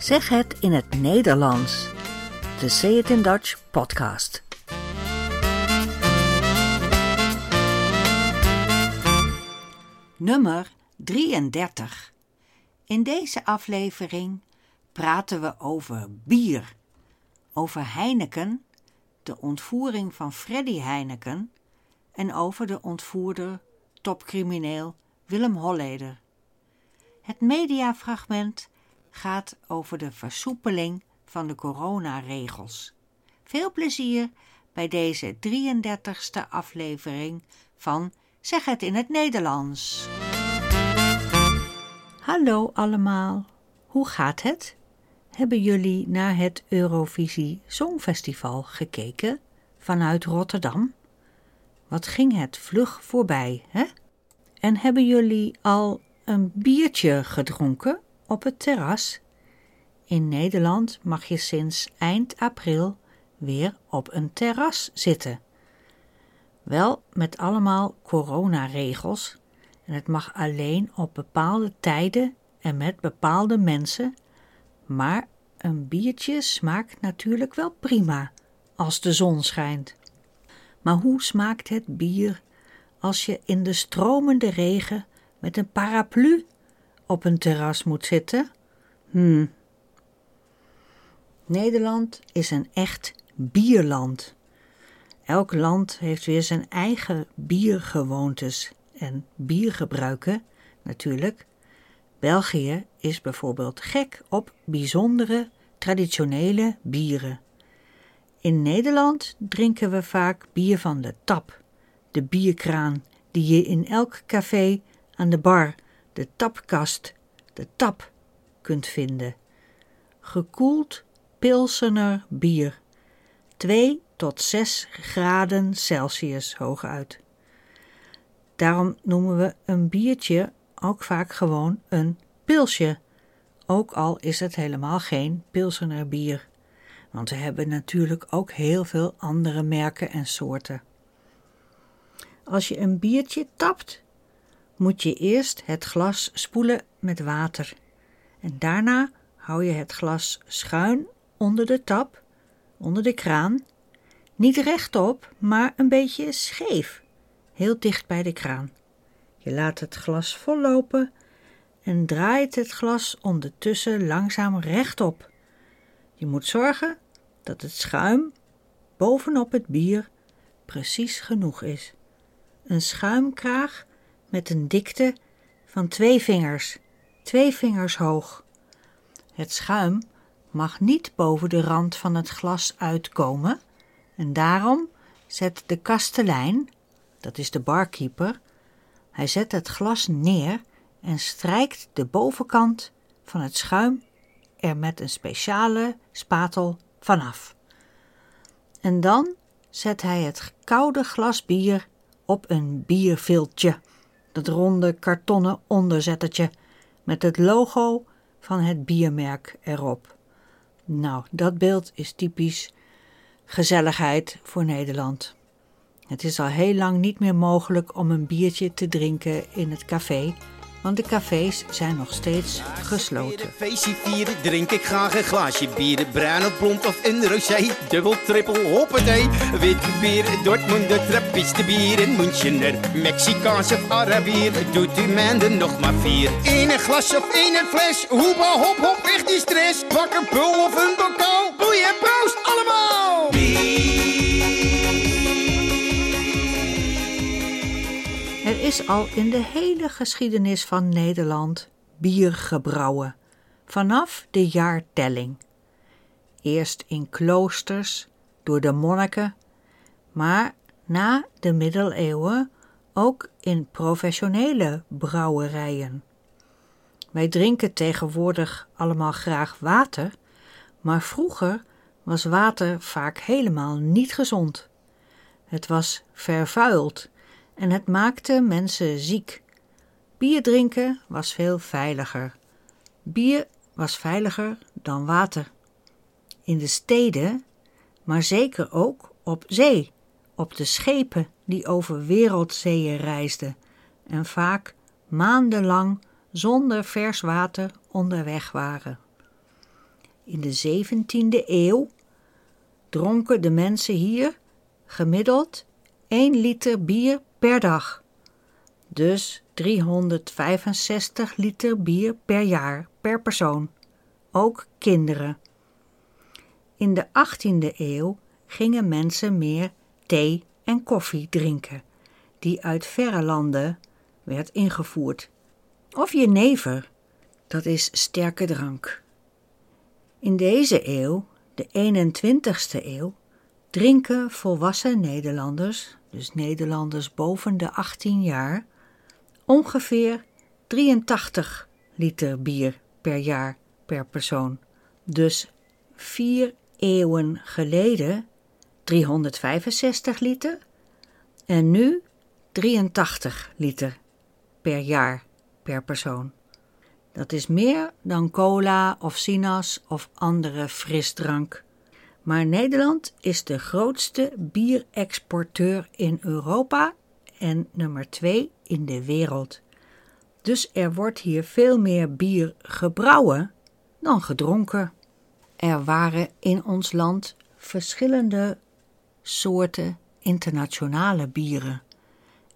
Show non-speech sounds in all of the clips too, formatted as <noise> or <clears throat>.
Zeg het in het Nederlands. De Say It in Dutch podcast. Nummer 33. In deze aflevering praten we over bier, over Heineken, de ontvoering van Freddy Heineken en over de ontvoerder, topcrimineel Willem Holleder. Het mediafragment gaat over de versoepeling van de coronaregels. Veel plezier bij deze 33ste aflevering van Zeg het in het Nederlands. Hallo allemaal, hoe gaat het? Hebben jullie naar het Eurovisie Songfestival gekeken vanuit Rotterdam? Wat ging het vlug voorbij, hè? En hebben jullie al een biertje gedronken op het terras? In Nederland mag je sinds eind april weer op een terras zitten. Wel met allemaal coronaregels en het mag alleen op bepaalde tijden en met bepaalde mensen, maar een biertje smaakt natuurlijk wel prima als de zon schijnt. Maar hoe smaakt het bier als je in de stromende regen met een paraplu op een terras moet zitten? Hmm. Nederland is een echt bierland. Elk land heeft weer zijn eigen biergewoontes en biergebruiken natuurlijk. België is bijvoorbeeld gek op bijzondere traditionele bieren. In Nederland drinken we vaak bier van de tap, de bierkraan die je in elk café aan de bar, de tapkast, de tap kunt vinden. Gekoeld pilsener bier, 2 tot 6 graden Celsius hooguit. Daarom noemen we een biertje ook vaak gewoon een pilsje, ook al is het helemaal geen pilsener bier. Want we hebben natuurlijk ook heel veel andere merken en soorten. Als je een biertje tapt, moet je eerst het glas spoelen met water. En daarna hou je het glas schuin onder de tap, onder de kraan. Niet rechtop, maar een beetje scheef, heel dicht bij de kraan. Je laat het glas vollopen en draait het glas ondertussen langzaam rechtop. Je moet zorgen dat het schuim bovenop het bier precies genoeg is. Een schuimkraag met een dikte van twee vingers, twee vingers hoog. Het schuim mag niet boven de rand van het glas uitkomen en daarom zet de kastelein, dat is de barkeeper, hij zet het glas neer en strijkt de bovenkant van het schuim er met een speciale spatel vanaf. En dan zet hij het koude glas bier op een bierviltje, dat ronde kartonnen onderzettertje met het logo van het biermerk erop. Nou, dat beeld is typisch gezelligheid voor Nederland. Het is al heel lang niet meer mogelijk om een biertje te drinken in het café, want de cafés zijn nog steeds gesloten. Feestje vieren, drink ik graag een glaasje bier. Bruin of blond of een rosé, dubbel, trippel, hoppatee. Wit bier, Dortmunder, Trappiste bier en Münchener. Mexicaans of Arabier, doet u mende nog maar vier. In een glas of in een fles, hoeba hop hop, weg die stress. Pak een pul of een bokaal, boeien, proost allemaal! Er is al in de hele geschiedenis van Nederland bier gebrouwen, vanaf de jaartelling. Eerst in kloosters, door de monniken, maar na de middeleeuwen ook in professionele brouwerijen. Wij drinken tegenwoordig allemaal graag water, maar vroeger was water vaak helemaal niet gezond. Het was vervuild en het maakte mensen ziek. Bier drinken was veel veiliger. Bier was veiliger dan water. In de steden, maar zeker ook op zee, op de schepen die over wereldzeeën reisden en vaak maandenlang zonder vers water onderweg waren. In de 17e eeuw dronken de mensen hier gemiddeld 1 liter bier per dag. Dus 365 liter bier per jaar per persoon, ook kinderen. In de 18e eeuw gingen mensen meer thee en koffie drinken, die uit verre landen werd ingevoerd. Of jenever, dat is sterke drank. In deze eeuw, de 21ste eeuw, drinken volwassen Nederlanders, dus Nederlanders boven de 18 jaar, ongeveer 83 liter bier per jaar per persoon. Dus vier eeuwen geleden 365 liter en nu 83 liter per jaar per persoon. Dat is meer dan cola of sinaas of andere frisdrank. Maar Nederland is de grootste bierexporteur in Europa en nummer 2 in de wereld. Dus er wordt hier veel meer bier gebrouwen dan gedronken. Er waren in ons land verschillende soorten internationale bieren.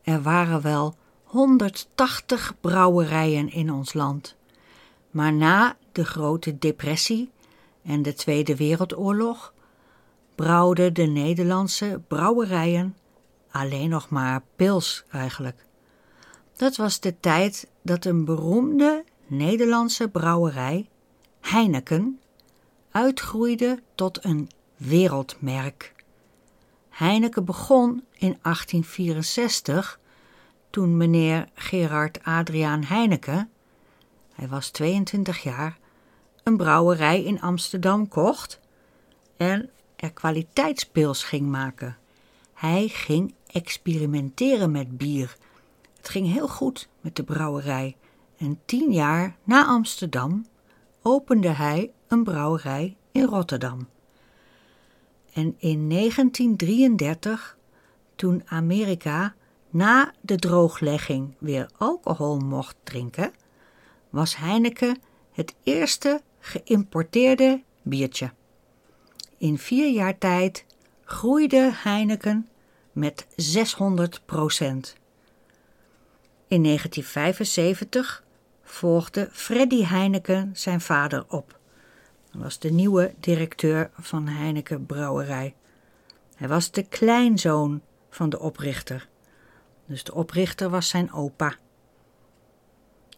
Er waren wel 180 brouwerijen in ons land. Maar na de Grote Depressie en de Tweede Wereldoorlog brouwden de Nederlandse brouwerijen alleen nog maar pils eigenlijk. Dat was de tijd dat een beroemde Nederlandse brouwerij, Heineken, uitgroeide tot een wereldmerk. Heineken begon in 1864 toen meneer Gerard Adriaan Heineken, hij was 22 jaar, een brouwerij in Amsterdam kocht en er kwaliteitspils ging maken. Hij ging experimenteren met bier. Het ging heel goed met de brouwerij en tien jaar na Amsterdam opende hij een brouwerij in Rotterdam. En in 1933, toen Amerika na de drooglegging weer alcohol mocht drinken, was Heineken het eerste geïmporteerde biertje. In vier jaar tijd groeide Heineken met 600 procent. In 1975 volgde Freddy Heineken zijn vader op. Hij was de nieuwe directeur van Heineken Brouwerij. Hij was de kleinzoon van de oprichter. Dus de oprichter was zijn opa.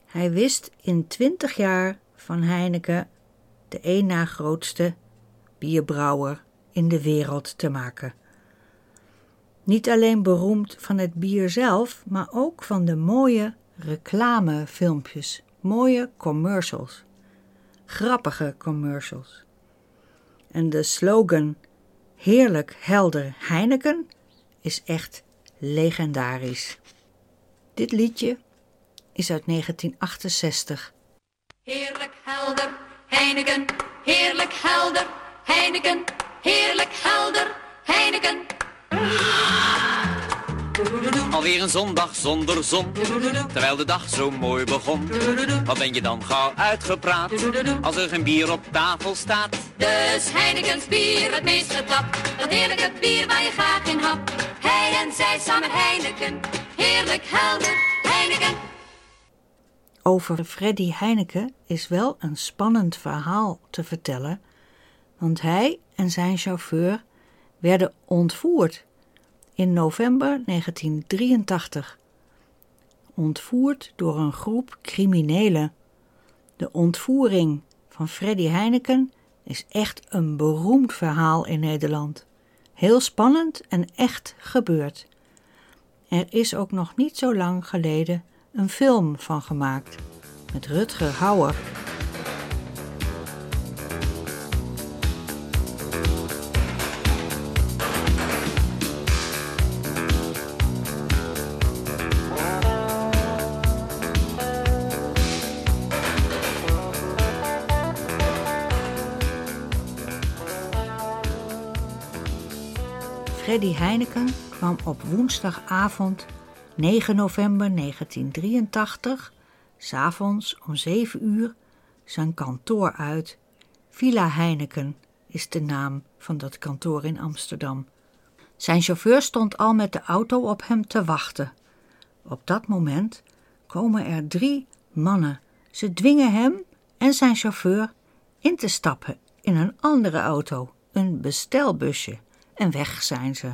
Hij wist in twintig jaar van Heineken de één na grootste bierbrouwer in de wereld te maken. Niet alleen beroemd van het bier zelf, maar ook van de mooie reclamefilmpjes, mooie commercials, grappige commercials. En de slogan Heerlijk helder Heineken is echt legendarisch. Dit liedje is uit 1968. Heerlijk helder, Heineken, heerlijk helder, Heineken, heerlijk helder, Heineken. Alweer een zondag zonder zon, terwijl de dag zo mooi begon. Wat ben je dan gauw uitgepraat, als er geen bier op tafel staat? Dus Heineken's bier, het meest getapt, dat heerlijke bier waar je graag in hapt. Hij en zij samen Heineken, heerlijk helder, Heineken. Over Freddy Heineken is wel een spannend verhaal te vertellen, want hij en zijn chauffeur werden ontvoerd in november 1983. Ontvoerd door een groep criminelen. De ontvoering van Freddy Heineken is echt een beroemd verhaal in Nederland. Heel spannend en echt gebeurd. Er is ook nog niet zo lang geleden een film van gemaakt met Rutger Hauer. Freddy Heineken kwam op woensdagavond 9 november 1983, s'avonds om 7 uur, zijn kantoor uit Villa Heineken is de naam van dat kantoor in Amsterdam. Zijn chauffeur stond al met de auto op hem te wachten. Op dat moment komen er drie mannen. Ze dwingen hem en zijn chauffeur in te stappen in een andere auto, een bestelbusje, en weg zijn ze.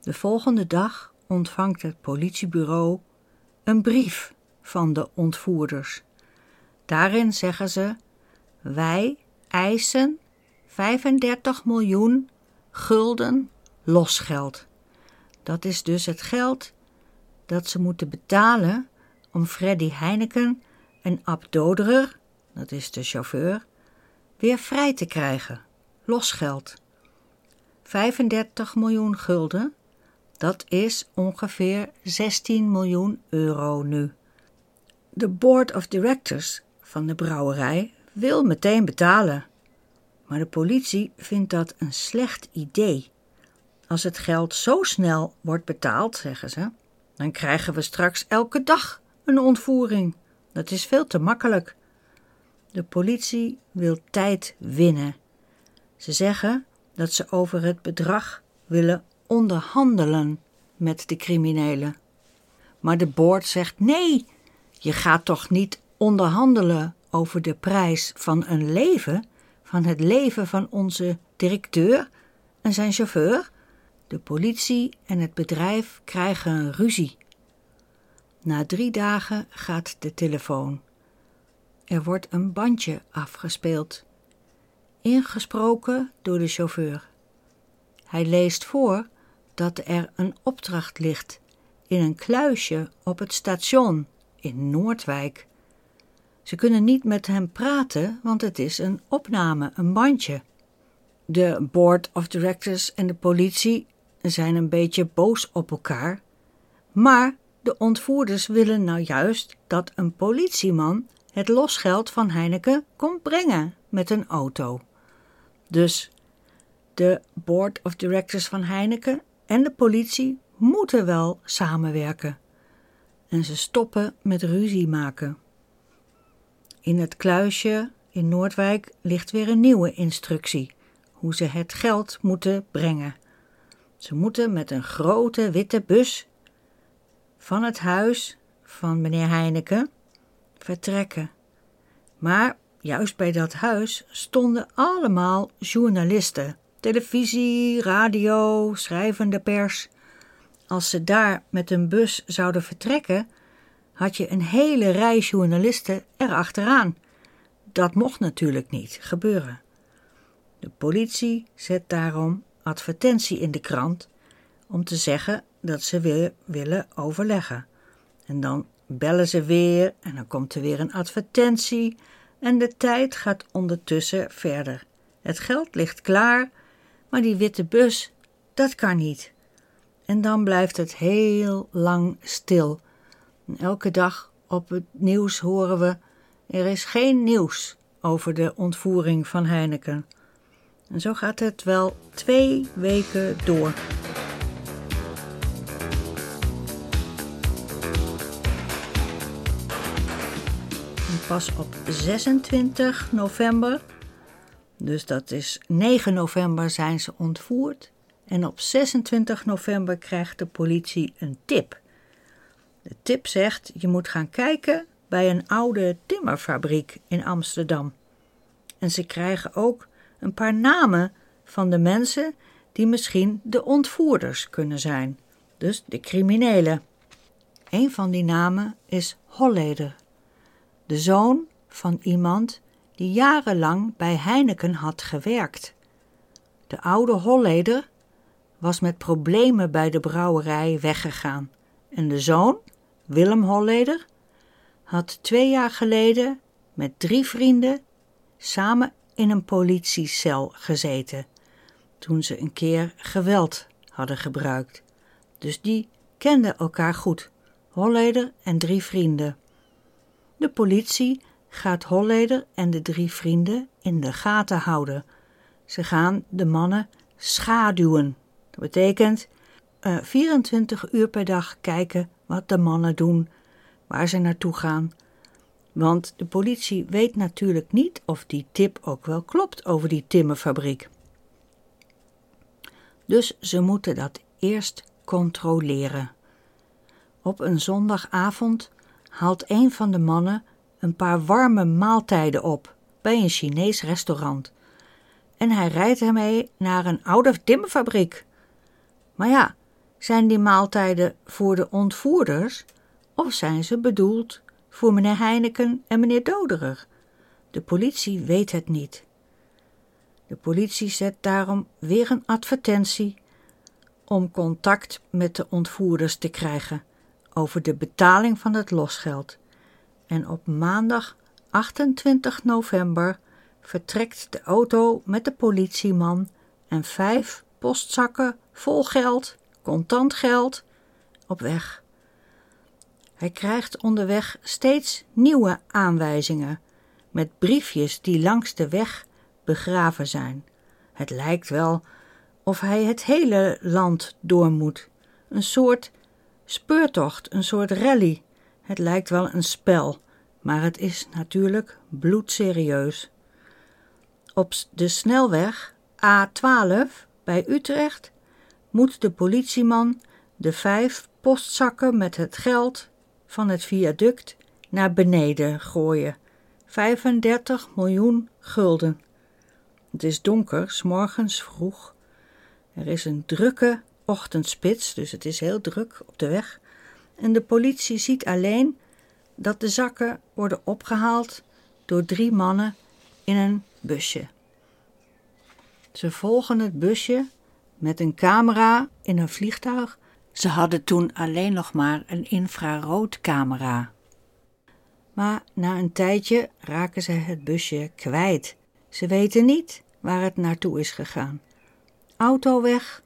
De volgende dag ontvangt het politiebureau een brief van de ontvoerders. Daarin zeggen ze: Wij eisen 35 miljoen gulden losgeld. Dat is dus het geld dat ze moeten betalen om Freddy Heineken en Ab Doderer, dat is de chauffeur, weer vrij te krijgen. Losgeld. 35 miljoen gulden, dat is ongeveer 16 miljoen euro nu. De board of directors van de brouwerij wil meteen betalen. Maar de politie vindt dat een slecht idee. Als het geld zo snel wordt betaald, zeggen ze, dan krijgen we straks elke dag een ontvoering. Dat is veel te makkelijk. De politie wil tijd winnen. Ze zeggen dat ze over het bedrag willen onderhandelen met de criminelen. Maar de boord zegt nee, je gaat toch niet onderhandelen over de prijs van een leven, van het leven van onze directeur en zijn chauffeur? De politie en het bedrijf krijgen een ruzie. Na drie dagen gaat de telefoon. Er wordt een bandje afgespeeld, ingesproken door de chauffeur. Hij leest voor dat er een opdracht ligt in een kluisje op het station in Noordwijk. Ze kunnen niet met hem praten, want het is een opname, een bandje. De board of directors en de politie zijn een beetje boos op elkaar, maar de ontvoerders willen nou juist dat een politieman het losgeld van Heineken komt brengen met een auto. Dus de board of directors van Heineken en de politie moeten wel samenwerken. En ze stoppen met ruzie maken. In het kluisje in Noordwijk ligt weer een nieuwe instructie hoe ze het geld moeten brengen. Ze moeten met een grote witte bus van het huis van meneer Heineken vertrekken. Maar juist bij dat huis stonden allemaal journalisten, televisie, radio, schrijvende pers. Als ze daar met een bus zouden vertrekken, had je een hele rij journalisten erachteraan. Dat mocht natuurlijk niet gebeuren. De politie zet daarom advertentie in de krant om te zeggen dat ze weer willen overleggen. En dan bellen ze weer en dan komt er weer een advertentie en de tijd gaat ondertussen verder. Het geld ligt klaar, maar die witte bus, dat kan niet. En dan blijft het heel lang stil. Elke dag op het nieuws horen we: er is geen nieuws over de ontvoering van Heineken. En zo gaat het wel twee weken door. Pas op 26 november, dus dat is 9 november, zijn ze ontvoerd. En op 26 november krijgt de politie een tip. De tip zegt: je moet gaan kijken bij een oude timmerfabriek in Amsterdam. En ze krijgen ook een paar namen van de mensen die misschien de ontvoerders kunnen zijn, dus de criminelen. Een van die namen is Holleder, de zoon van iemand die jarenlang bij Heineken had gewerkt. De oude Holleder was met problemen bij de brouwerij weggegaan en de zoon, Willem Holleder, had twee jaar geleden met drie vrienden samen in een politiecel gezeten toen ze een keer geweld hadden gebruikt. Dus die kenden elkaar goed, Holleder en drie vrienden. De politie gaat Holleder en de drie vrienden in de gaten houden. Ze gaan de mannen schaduwen. Dat betekent uh, eh, 24 uur per dag kijken wat de mannen doen, waar ze naartoe gaan. Want de politie weet natuurlijk niet of die tip ook wel klopt over die timmerfabriek. Dus ze moeten dat eerst controleren. Op een zondagavond haalt een van de mannen een paar warme maaltijden op bij een Chinees restaurant. En hij rijdt ermee naar een oude timmerfabriek. Maar ja, zijn die maaltijden voor de ontvoerders of zijn ze bedoeld voor meneer Heineken en meneer Doderer? De politie weet het niet. De politie zet daarom weer een advertentie om contact met de ontvoerders te krijgen over de betaling van het losgeld. En op maandag 28 november vertrekt de auto met de politieman en vijf postzakken vol geld, contant geld, op weg. Hij krijgt onderweg steeds nieuwe aanwijzingen met briefjes die langs de weg begraven zijn. Het lijkt wel of hij het hele land door moet. Een soort speurtocht, een soort rally. Het lijkt wel een spel, maar het is natuurlijk bloedserieus. Op de snelweg A12 bij Utrecht moet de politieman de vijf postzakken met het geld van het viaduct naar beneden gooien. 35 miljoen gulden. Het is donker, s morgens vroeg. Er is een drukke ochtendspits, dus het is heel druk op de weg. En de politie ziet alleen dat de zakken worden opgehaald door drie mannen in een busje. Ze volgen het busje met een camera in een vliegtuig. Ze hadden toen alleen nog maar een infraroodcamera. Maar na een tijdje raken ze het busje kwijt. Ze weten niet waar het naartoe is gegaan. Auto weg,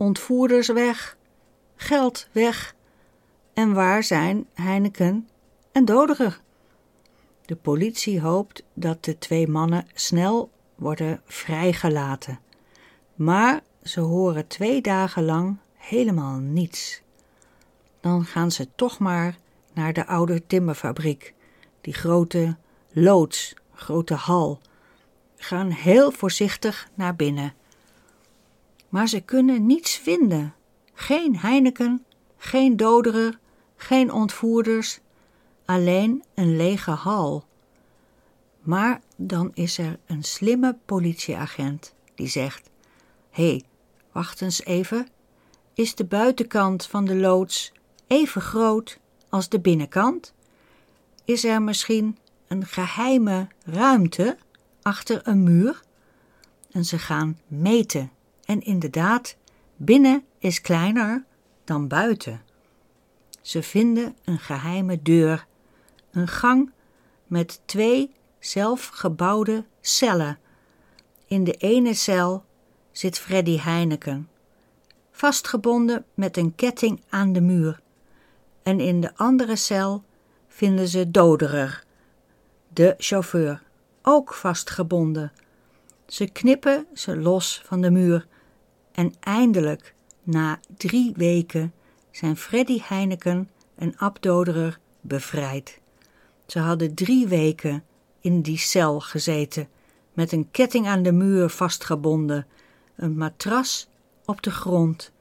ontvoerders weg, geld weg. En waar zijn Heineken en Doderer? De politie hoopt dat de twee mannen snel worden vrijgelaten. Maar ze horen twee dagen lang helemaal niets. Dan gaan ze toch maar naar de oude timmerfabriek, die grote loods, grote hal. Gaan heel voorzichtig naar binnen. Maar ze kunnen niets vinden. Geen Heineken, geen doderer, geen ontvoerders, alleen een lege hal. Maar dan is er een slimme politieagent die zegt: Hé, hey, wacht eens even. Is de buitenkant van de loods even groot als de binnenkant? Is er misschien een geheime ruimte achter een muur? En ze gaan meten. En inderdaad, binnen is kleiner dan buiten. Ze vinden een geheime deur, een gang met twee zelfgebouwde cellen. In de ene cel zit Freddy Heineken, vastgebonden met een ketting aan de muur. En in de andere cel vinden ze Doderer, de chauffeur, ook vastgebonden. Ze knippen ze los van de muur en eindelijk, na drie weken, zijn Freddy Heineken en Ab Doderer bevrijd. Ze hadden drie weken in die cel gezeten, met een ketting aan de muur vastgebonden, een matras op de grond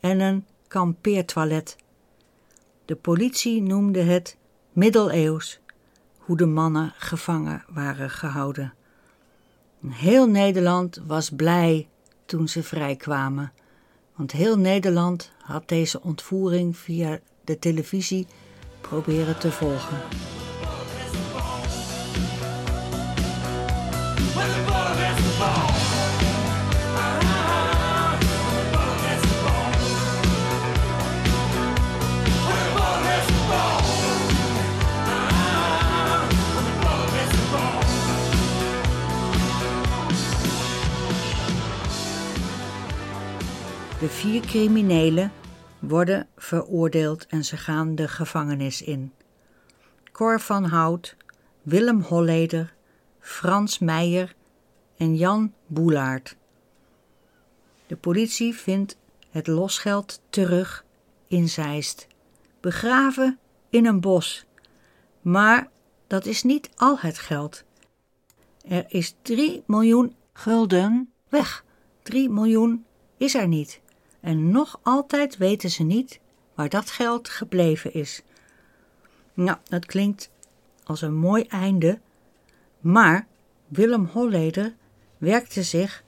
en een kampeertoilet. De politie noemde het middeleeuws, hoe de mannen gevangen waren gehouden. Heel Nederland was blij toen ze vrijkwamen, want heel Nederland had deze ontvoering via de televisie proberen te volgen. De vier criminelen worden veroordeeld en ze gaan de gevangenis in. Cor van Hout, Willem Holleder, Frans Meijer en Jan Boelaert. De politie vindt het losgeld terug in Zeist, begraven in een bos. Maar dat is niet al het geld. Er is 3 miljoen gulden weg. 3 miljoen is er niet. En nog altijd weten ze niet waar dat geld gebleven is. Nou, dat klinkt als een mooi einde, maar Willem Holleder werkte zich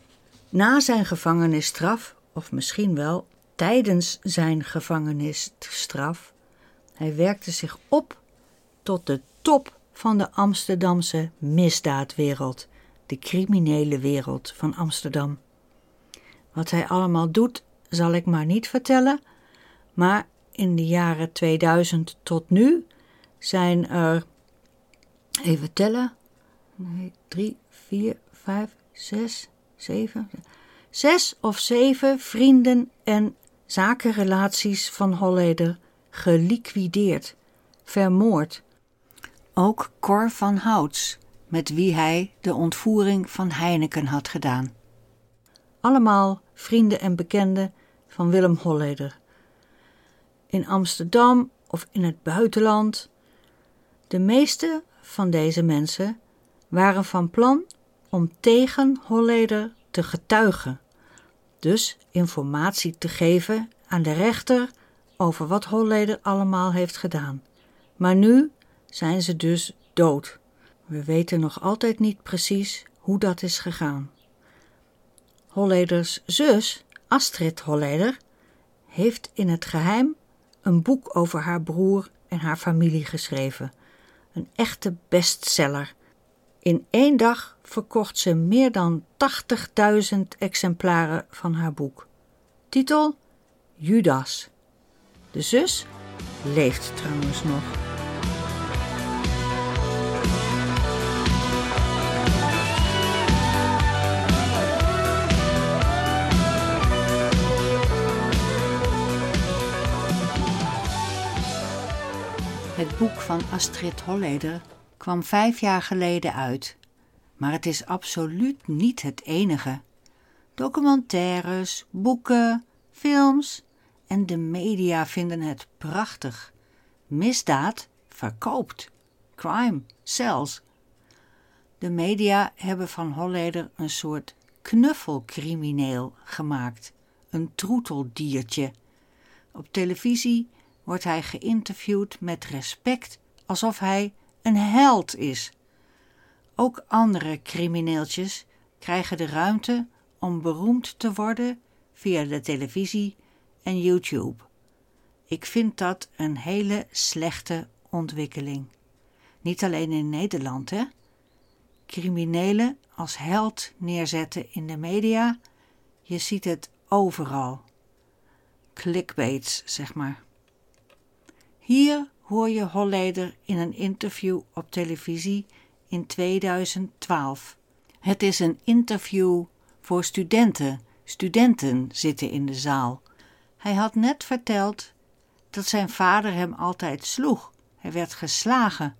na zijn gevangenisstraf, of misschien wel tijdens zijn gevangenisstraf, hij werkte zich op tot de top van de Amsterdamse misdaadwereld, de criminele wereld van Amsterdam. Wat hij allemaal doet, zal ik maar niet vertellen, maar in de jaren 2000 tot nu zijn er, even tellen, nee, drie, vier, vijf, zes, zeven, zes of zeven vrienden en zakenrelaties van Holleder geliquideerd, vermoord. Ook Cor van Houts, met wie hij de ontvoering van Heineken had gedaan. Allemaal vrienden en bekenden van Willem Holleder. In Amsterdam of in het buitenland. De meeste van deze mensen waren van plan om tegen Holleder te getuigen, dus informatie te geven aan de rechter over wat Holleder allemaal heeft gedaan. Maar nu zijn ze dus dood. We weten nog altijd niet precies hoe dat is gegaan. Holleders zus, Astrid Holleder, heeft in het geheim een boek over haar broer en haar familie geschreven. Een echte bestseller. In één dag verkocht ze meer dan 80.000 exemplaren van haar boek. Titel Judas. De zus leeft trouwens nog. Het boek van Astrid Holleder kwam vijf jaar geleden uit, maar het is absoluut niet het enige. Documentaires, boeken, films en de media vinden het prachtig. Misdaad verkoopt. Crime sells. De media hebben van Holleder een soort knuffelcrimineel gemaakt, een troeteldiertje. Op televisie wordt hij geïnterviewd met respect, alsof hij een held is. Ook andere crimineeltjes krijgen de ruimte om beroemd te worden via de televisie en YouTube. Ik vind dat een hele slechte ontwikkeling. Niet alleen in Nederland, hè? Criminelen als held neerzetten in de media, je ziet het overal. Clickbaits, zeg maar. Hier hoor je Holleder in een interview op televisie in 2012. Het is een interview voor studenten. Studenten zitten in de zaal. Hij had net verteld dat zijn vader hem altijd sloeg. Hij werd geslagen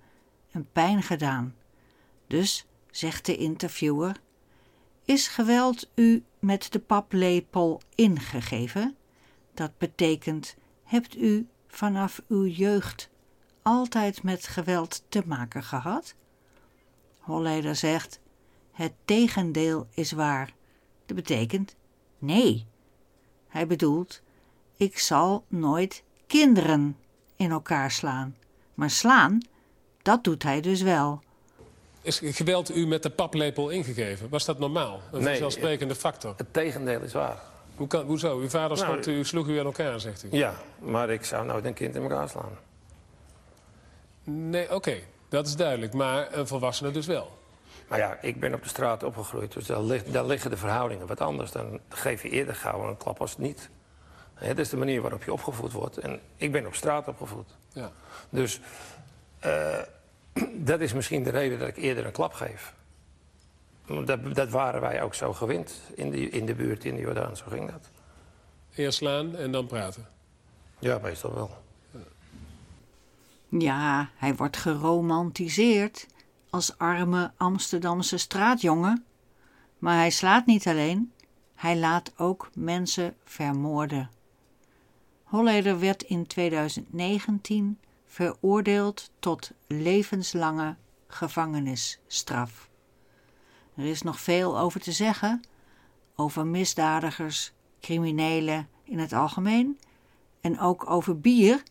en pijn gedaan. Dus, zegt de interviewer, is geweld u met de paplepel ingegeven? Dat betekent, hebt u vanaf uw jeugd altijd met geweld te maken gehad? Holleder zegt: Het tegendeel is waar. Dat betekent nee. Hij bedoelt: Ik zal nooit kinderen in elkaar slaan. Maar slaan, dat doet hij dus wel. Is geweld u met de paplepel ingegeven? Was dat normaal? Een Nee, vanzelfsprekende factor? Het tegendeel is waar. Hoe kan, hoezo? Uw vader Nou, u, sloeg u in elkaar, zegt u? Ja, maar ik zou nooit een kind in elkaar slaan. Nee, oké. Dat is duidelijk. Maar een volwassene dus wel. Maar ja, ik ben op de straat opgegroeid, dus daar, ligt, daar liggen de verhoudingen wat anders. Dan geef je eerder gauw een klap als het niet. Dat is de manier waarop je opgevoed wordt. En ik ben op straat opgevoed. Ja. Dus eh, <clears throat> dat is misschien de reden dat ik eerder een klap geef. Dat, dat waren wij ook zo gewend in de, in de buurt in de Jordaan. Zo ging dat. Eerst slaan en dan praten. Ja, meestal wel. Ja, hij wordt geromantiseerd als arme Amsterdamse straatjongen. Maar hij slaat niet alleen, hij laat ook mensen vermoorden. Holleder werd in 2019 veroordeeld tot levenslange gevangenisstraf. Er is nog veel over te zeggen, over misdadigers, criminelen in het algemeen en ook over bier,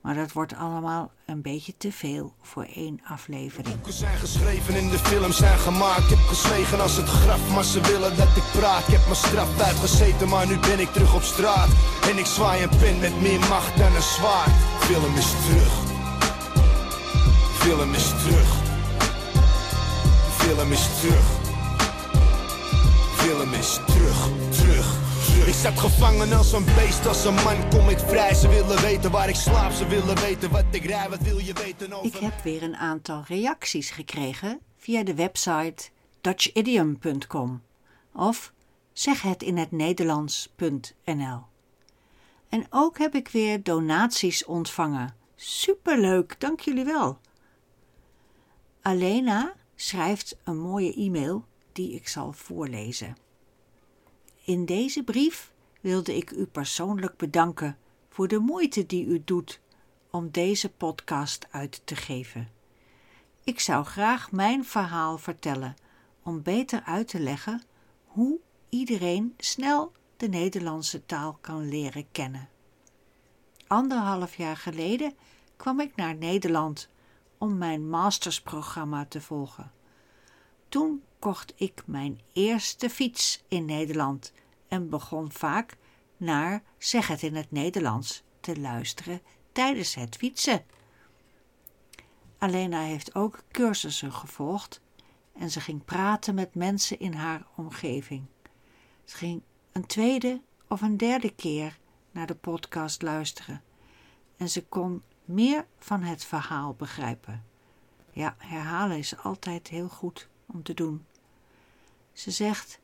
maar dat wordt allemaal een beetje te veel voor één aflevering. Boeken zijn geschreven en de films zijn gemaakt. Ik heb gezwegen als het graf, maar ze willen dat ik praat. Ik heb mijn straf uitgezeten, maar nu ben ik terug op straat. En ik zwaai een pen met meer macht dan een zwaard. Film is terug. Film is terug. Film is terug. Film is terug, terug. Ik zat gevangen als een beest, als een man kom ik vrij. Ze willen weten waar ik slaap, ze willen weten wat ik rij. Wat wil je weten over Ik heb weer een aantal reacties gekregen via de website dutchidiom.com of zeg het in het Nederlands.nl. En ook heb ik weer donaties ontvangen. Superleuk, dank jullie wel. Alena schrijft een mooie e-mail die ik zal voorlezen. In deze brief wilde ik u persoonlijk bedanken voor de moeite die u doet om deze podcast uit te geven. Ik zou graag mijn verhaal vertellen om beter uit te leggen hoe iedereen snel de Nederlandse taal kan leren kennen. Anderhalf jaar geleden kwam ik naar Nederland om mijn mastersprogramma te volgen. Toen kocht ik mijn eerste fiets in Nederland en begon vaak naar Zeg het in het Nederlands te luisteren tijdens het fietsen. Alena heeft ook cursussen gevolgd en ze ging praten met mensen in haar omgeving. Ze ging een tweede of een derde keer naar de podcast luisteren en ze kon meer van het verhaal begrijpen. Ja, herhalen is altijd heel goed om te doen. Ze zegt: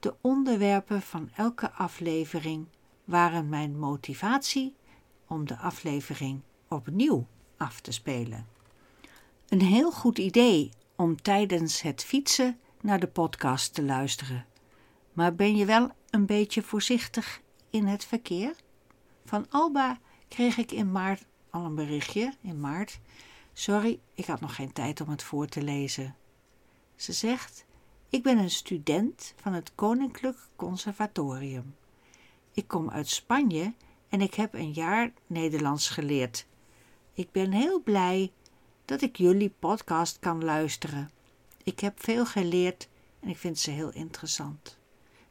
De onderwerpen van elke aflevering waren mijn motivatie om de aflevering opnieuw af te spelen. Een heel goed idee om tijdens het fietsen naar de podcast te luisteren. Maar ben je wel een beetje voorzichtig in het verkeer? Van Alba kreeg ik in maart al een berichtje, in maart. Sorry, ik had nog geen tijd om het voor te lezen. Ze zegt: Ik ben een student van het Koninklijk Conservatorium. Ik kom uit Spanje en ik heb een jaar Nederlands geleerd. Ik ben heel blij dat ik jullie podcast kan luisteren. Ik heb veel geleerd en ik vind ze heel interessant.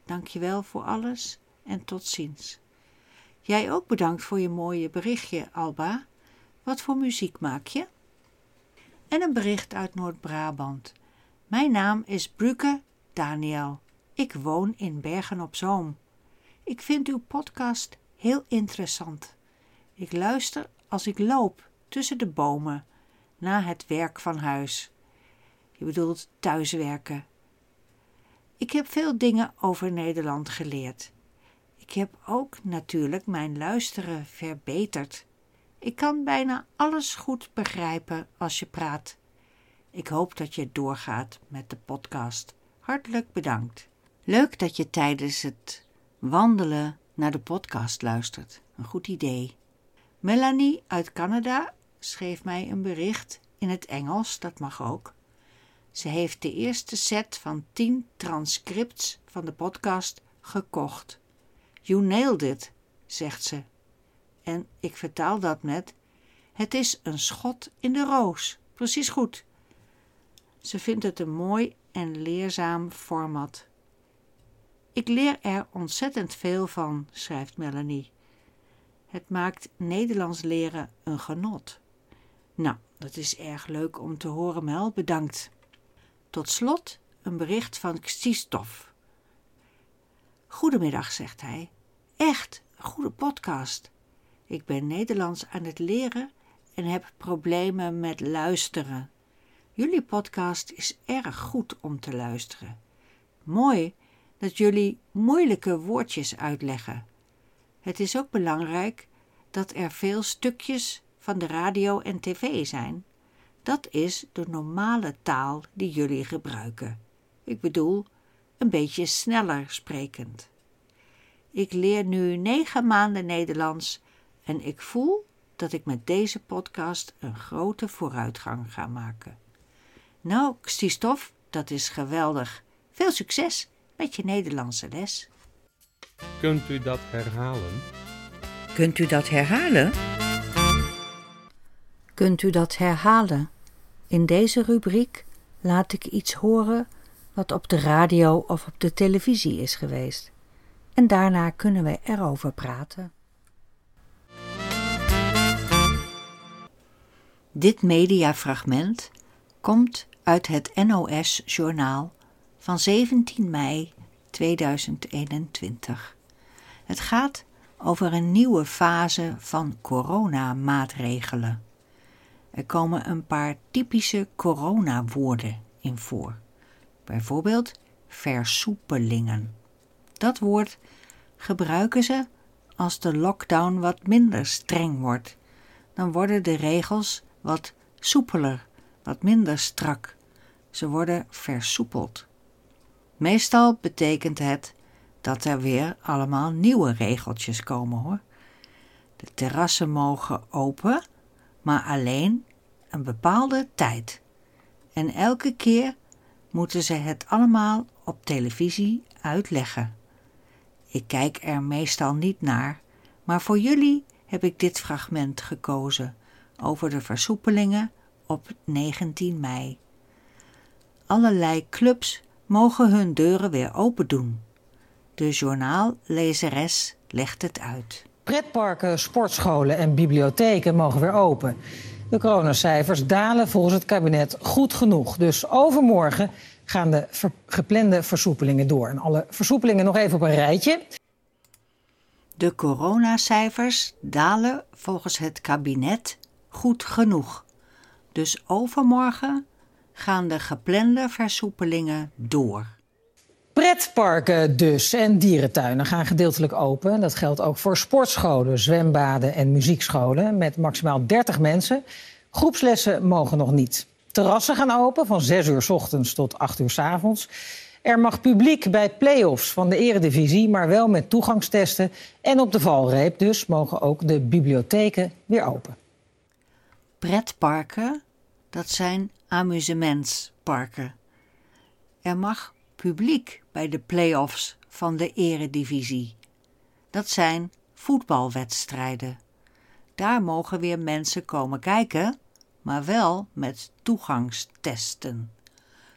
Dank je wel voor alles en tot ziens. Jij ook bedankt voor je mooie berichtje, Alba. Wat voor muziek maak je? En een bericht uit Noord-Brabant. Mijn naam is Bruke Daniel. Ik woon in Bergen op Zoom. Ik vind uw podcast heel interessant. Ik luister als ik loop tussen de bomen na het werk van huis. Je bedoelt thuiswerken. Ik heb veel dingen over Nederland geleerd. Ik heb ook natuurlijk mijn luisteren verbeterd. Ik kan bijna alles goed begrijpen als je praat. Ik hoop dat je doorgaat met de podcast. Hartelijk bedankt. Leuk dat je tijdens het wandelen naar de podcast luistert. Een goed idee. Melanie uit Canada schreef mij een bericht in het Engels, dat mag ook. Ze heeft de eerste set van tien transcripts van de podcast gekocht. You nailed it, zegt ze. En ik vertaal dat met: Het is een schot in de roos. Precies goed. Ze vindt het een mooi en leerzaam format. Ik leer er ontzettend veel van, schrijft Melanie. Het maakt Nederlands leren een genot. Nou, dat is erg leuk om te horen, Mel. Bedankt. Tot slot een bericht van Xtistof. Goedemiddag, zegt hij. Echt, goede podcast. Ik ben Nederlands aan het leren en heb problemen met luisteren. Jullie podcast is erg goed om te luisteren. Mooi dat jullie moeilijke woordjes uitleggen. Het is ook belangrijk dat er veel stukjes van de radio en tv zijn. Dat is de normale taal die jullie gebruiken. Ik bedoel, een beetje sneller sprekend. Ik leer nu negen maanden Nederlands en ik voel dat ik met deze podcast een grote vooruitgang ga maken. Nou, Christophe, dat is geweldig. Veel succes met je Nederlandse les. Kunt u dat herhalen? Kunt u dat herhalen? Kunt u dat herhalen? In deze rubriek laat ik iets horen wat op de radio of op de televisie is geweest. En daarna kunnen we erover praten. Dit mediafragment komt uit het NOS-journaal van 17 mei 2021. Het gaat over een nieuwe fase van coronamaatregelen. Er komen een paar typische coronawoorden in voor. Bijvoorbeeld versoepelingen. Dat woord gebruiken ze als de lockdown wat minder streng wordt. Dan worden de regels wat soepeler, wat minder strak. Ze worden versoepeld. Meestal betekent het dat er weer allemaal nieuwe regeltjes komen hoor. De terrassen mogen open, maar alleen een bepaalde tijd. En elke keer moeten ze het allemaal op televisie uitleggen. Ik kijk er meestal niet naar, maar voor jullie heb ik dit fragment gekozen over de versoepelingen op 19 mei. Allerlei clubs mogen hun deuren weer open doen. De journaallezeres legt het uit. Pretparken, sportscholen en bibliotheken mogen weer open. De coronacijfers dalen volgens het kabinet goed genoeg. Dus overmorgen gaan de ver geplande versoepelingen door. En alle versoepelingen nog even op een rijtje. De coronacijfers dalen volgens het kabinet goed genoeg. Dus overmorgen gaan de geplande versoepelingen door. Pretparken dus en dierentuinen gaan gedeeltelijk open. Dat geldt ook voor sportscholen, zwembaden en muziekscholen met maximaal 30 mensen. Groepslessen mogen nog niet. Terrassen gaan open van 6 uur s ochtends tot 8 uur s avonds. Er mag publiek bij play-offs van de eredivisie, maar wel met toegangstesten. En op de valreep dus mogen ook de bibliotheken weer open. Pretparken, dat zijn amusementsparken. Er mag publiek bij de play-offs van de eredivisie. Dat zijn voetbalwedstrijden. Daar mogen weer mensen komen kijken, maar wel met toegangstesten.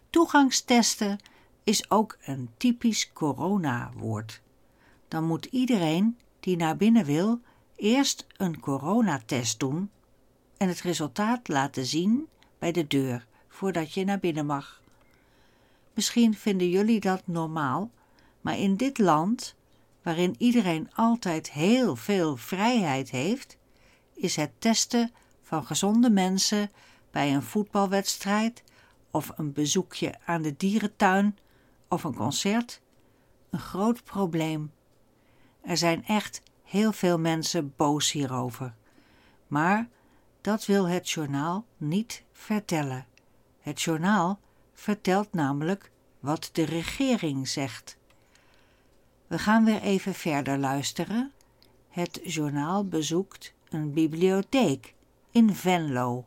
Toegangstesten is ook een typisch coronawoord. Dan moet iedereen die naar binnen wil eerst een coronatest doen en het resultaat laten zien bij de deur voordat je naar binnen mag. Misschien vinden jullie dat normaal, maar in dit land, waarin iedereen altijd heel veel vrijheid heeft, is het testen van gezonde mensen bij een voetbalwedstrijd of een bezoekje aan de dierentuin of een concert een groot probleem. Er zijn echt heel veel mensen boos hierover. Maar dat wil het journaal niet vertellen. Het journaal vertelt namelijk wat de regering zegt. We gaan weer even verder luisteren. Het journaal bezoekt een bibliotheek in Venlo.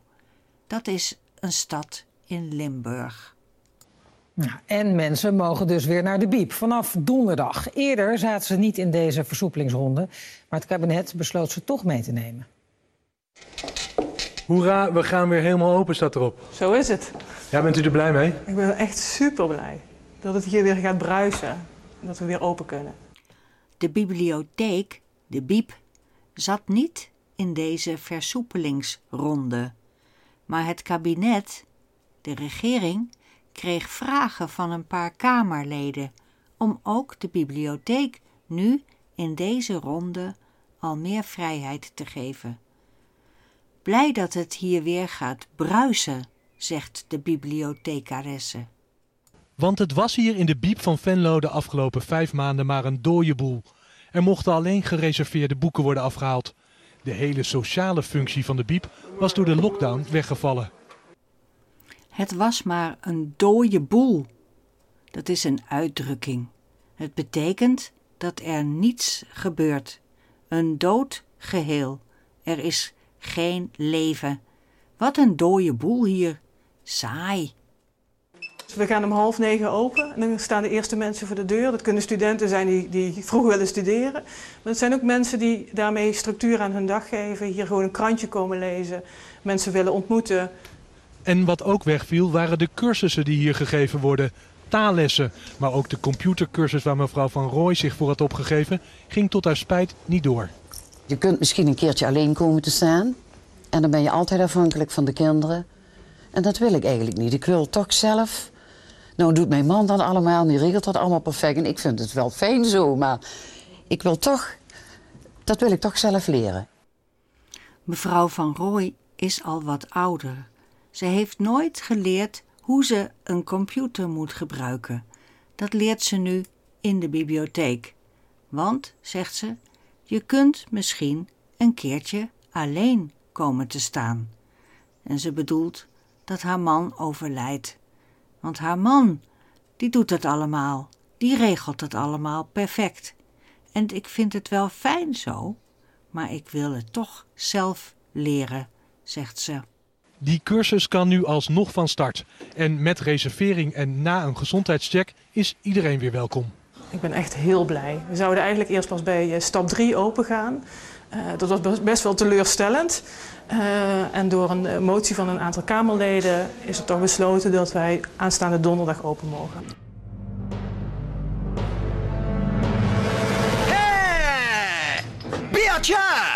Dat is een stad in Limburg. En mensen mogen dus weer naar de biep vanaf donderdag. Eerder zaten ze niet in deze versoepelingsronde, maar het kabinet besloot ze toch mee te nemen. Hoera, we gaan weer helemaal open, staat erop. Zo is het. Ja, bent u er blij mee? Ik ben echt super blij dat het hier weer gaat bruisen. Dat we weer open kunnen. De bibliotheek, de biep, zat niet in deze versoepelingsronde. Maar het kabinet, de regering, kreeg vragen van een paar Kamerleden om ook de bibliotheek nu in deze ronde al meer vrijheid te geven. Blij dat het hier weer gaat bruisen, zegt de bibliothecaresse. Want het was hier in de biep van Venlo de afgelopen vijf maanden maar een dode boel. Er mochten alleen gereserveerde boeken worden afgehaald. De hele sociale functie van de biep was door de lockdown weggevallen. Het was maar een dode boel. Dat is een uitdrukking. Het betekent dat er niets gebeurt. Een dood geheel. Er is geen leven. Wat een dode boel hier. Saai. We gaan om half negen open en dan staan de eerste mensen voor de deur. Dat kunnen studenten zijn die, die vroeg willen studeren. Maar het zijn ook mensen die daarmee structuur aan hun dag geven. Hier gewoon een krantje komen lezen, mensen willen ontmoeten. En wat ook wegviel waren de cursussen die hier gegeven worden. Taallessen, maar ook de computercursus waar mevrouw Van Rooij zich voor had opgegeven, ging tot haar spijt niet door. Je kunt misschien een keertje alleen komen te staan. En dan ben je altijd afhankelijk van de kinderen. En dat wil ik eigenlijk niet. Ik wil toch zelf nou doet mijn man dat allemaal, die regelt dat allemaal perfect. En ik vind het wel fijn zo, maar ik wil toch, dat wil ik toch zelf leren. Mevrouw van Rooij is al wat ouder. Ze heeft nooit geleerd hoe ze een computer moet gebruiken. Dat leert ze nu in de bibliotheek. Want, zegt ze, je kunt misschien een keertje alleen komen te staan. En ze bedoelt dat haar man overlijdt want haar man, die doet het allemaal. Die regelt het allemaal perfect. En ik vind het wel fijn zo, maar ik wil het toch zelf leren, zegt ze. Die cursus kan nu alsnog van start. En met reservering en na een gezondheidscheck is iedereen weer welkom. Ik ben echt heel blij. We zouden eigenlijk eerst pas bij eh, stap 3 open gaan. Uh, dat was best wel teleurstellend. Uh, en door een motie van een aantal Kamerleden is er toch besloten dat wij aanstaande donderdag open mogen. Hey! Beertje!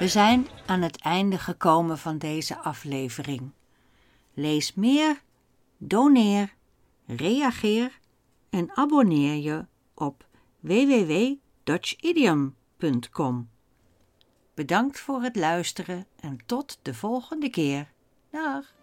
We zijn aan het einde gekomen van deze aflevering. Lees meer, doneer, reageer en abonneer je op www.dutchidiom.com. Bedankt voor het luisteren en tot de volgende keer. Dag!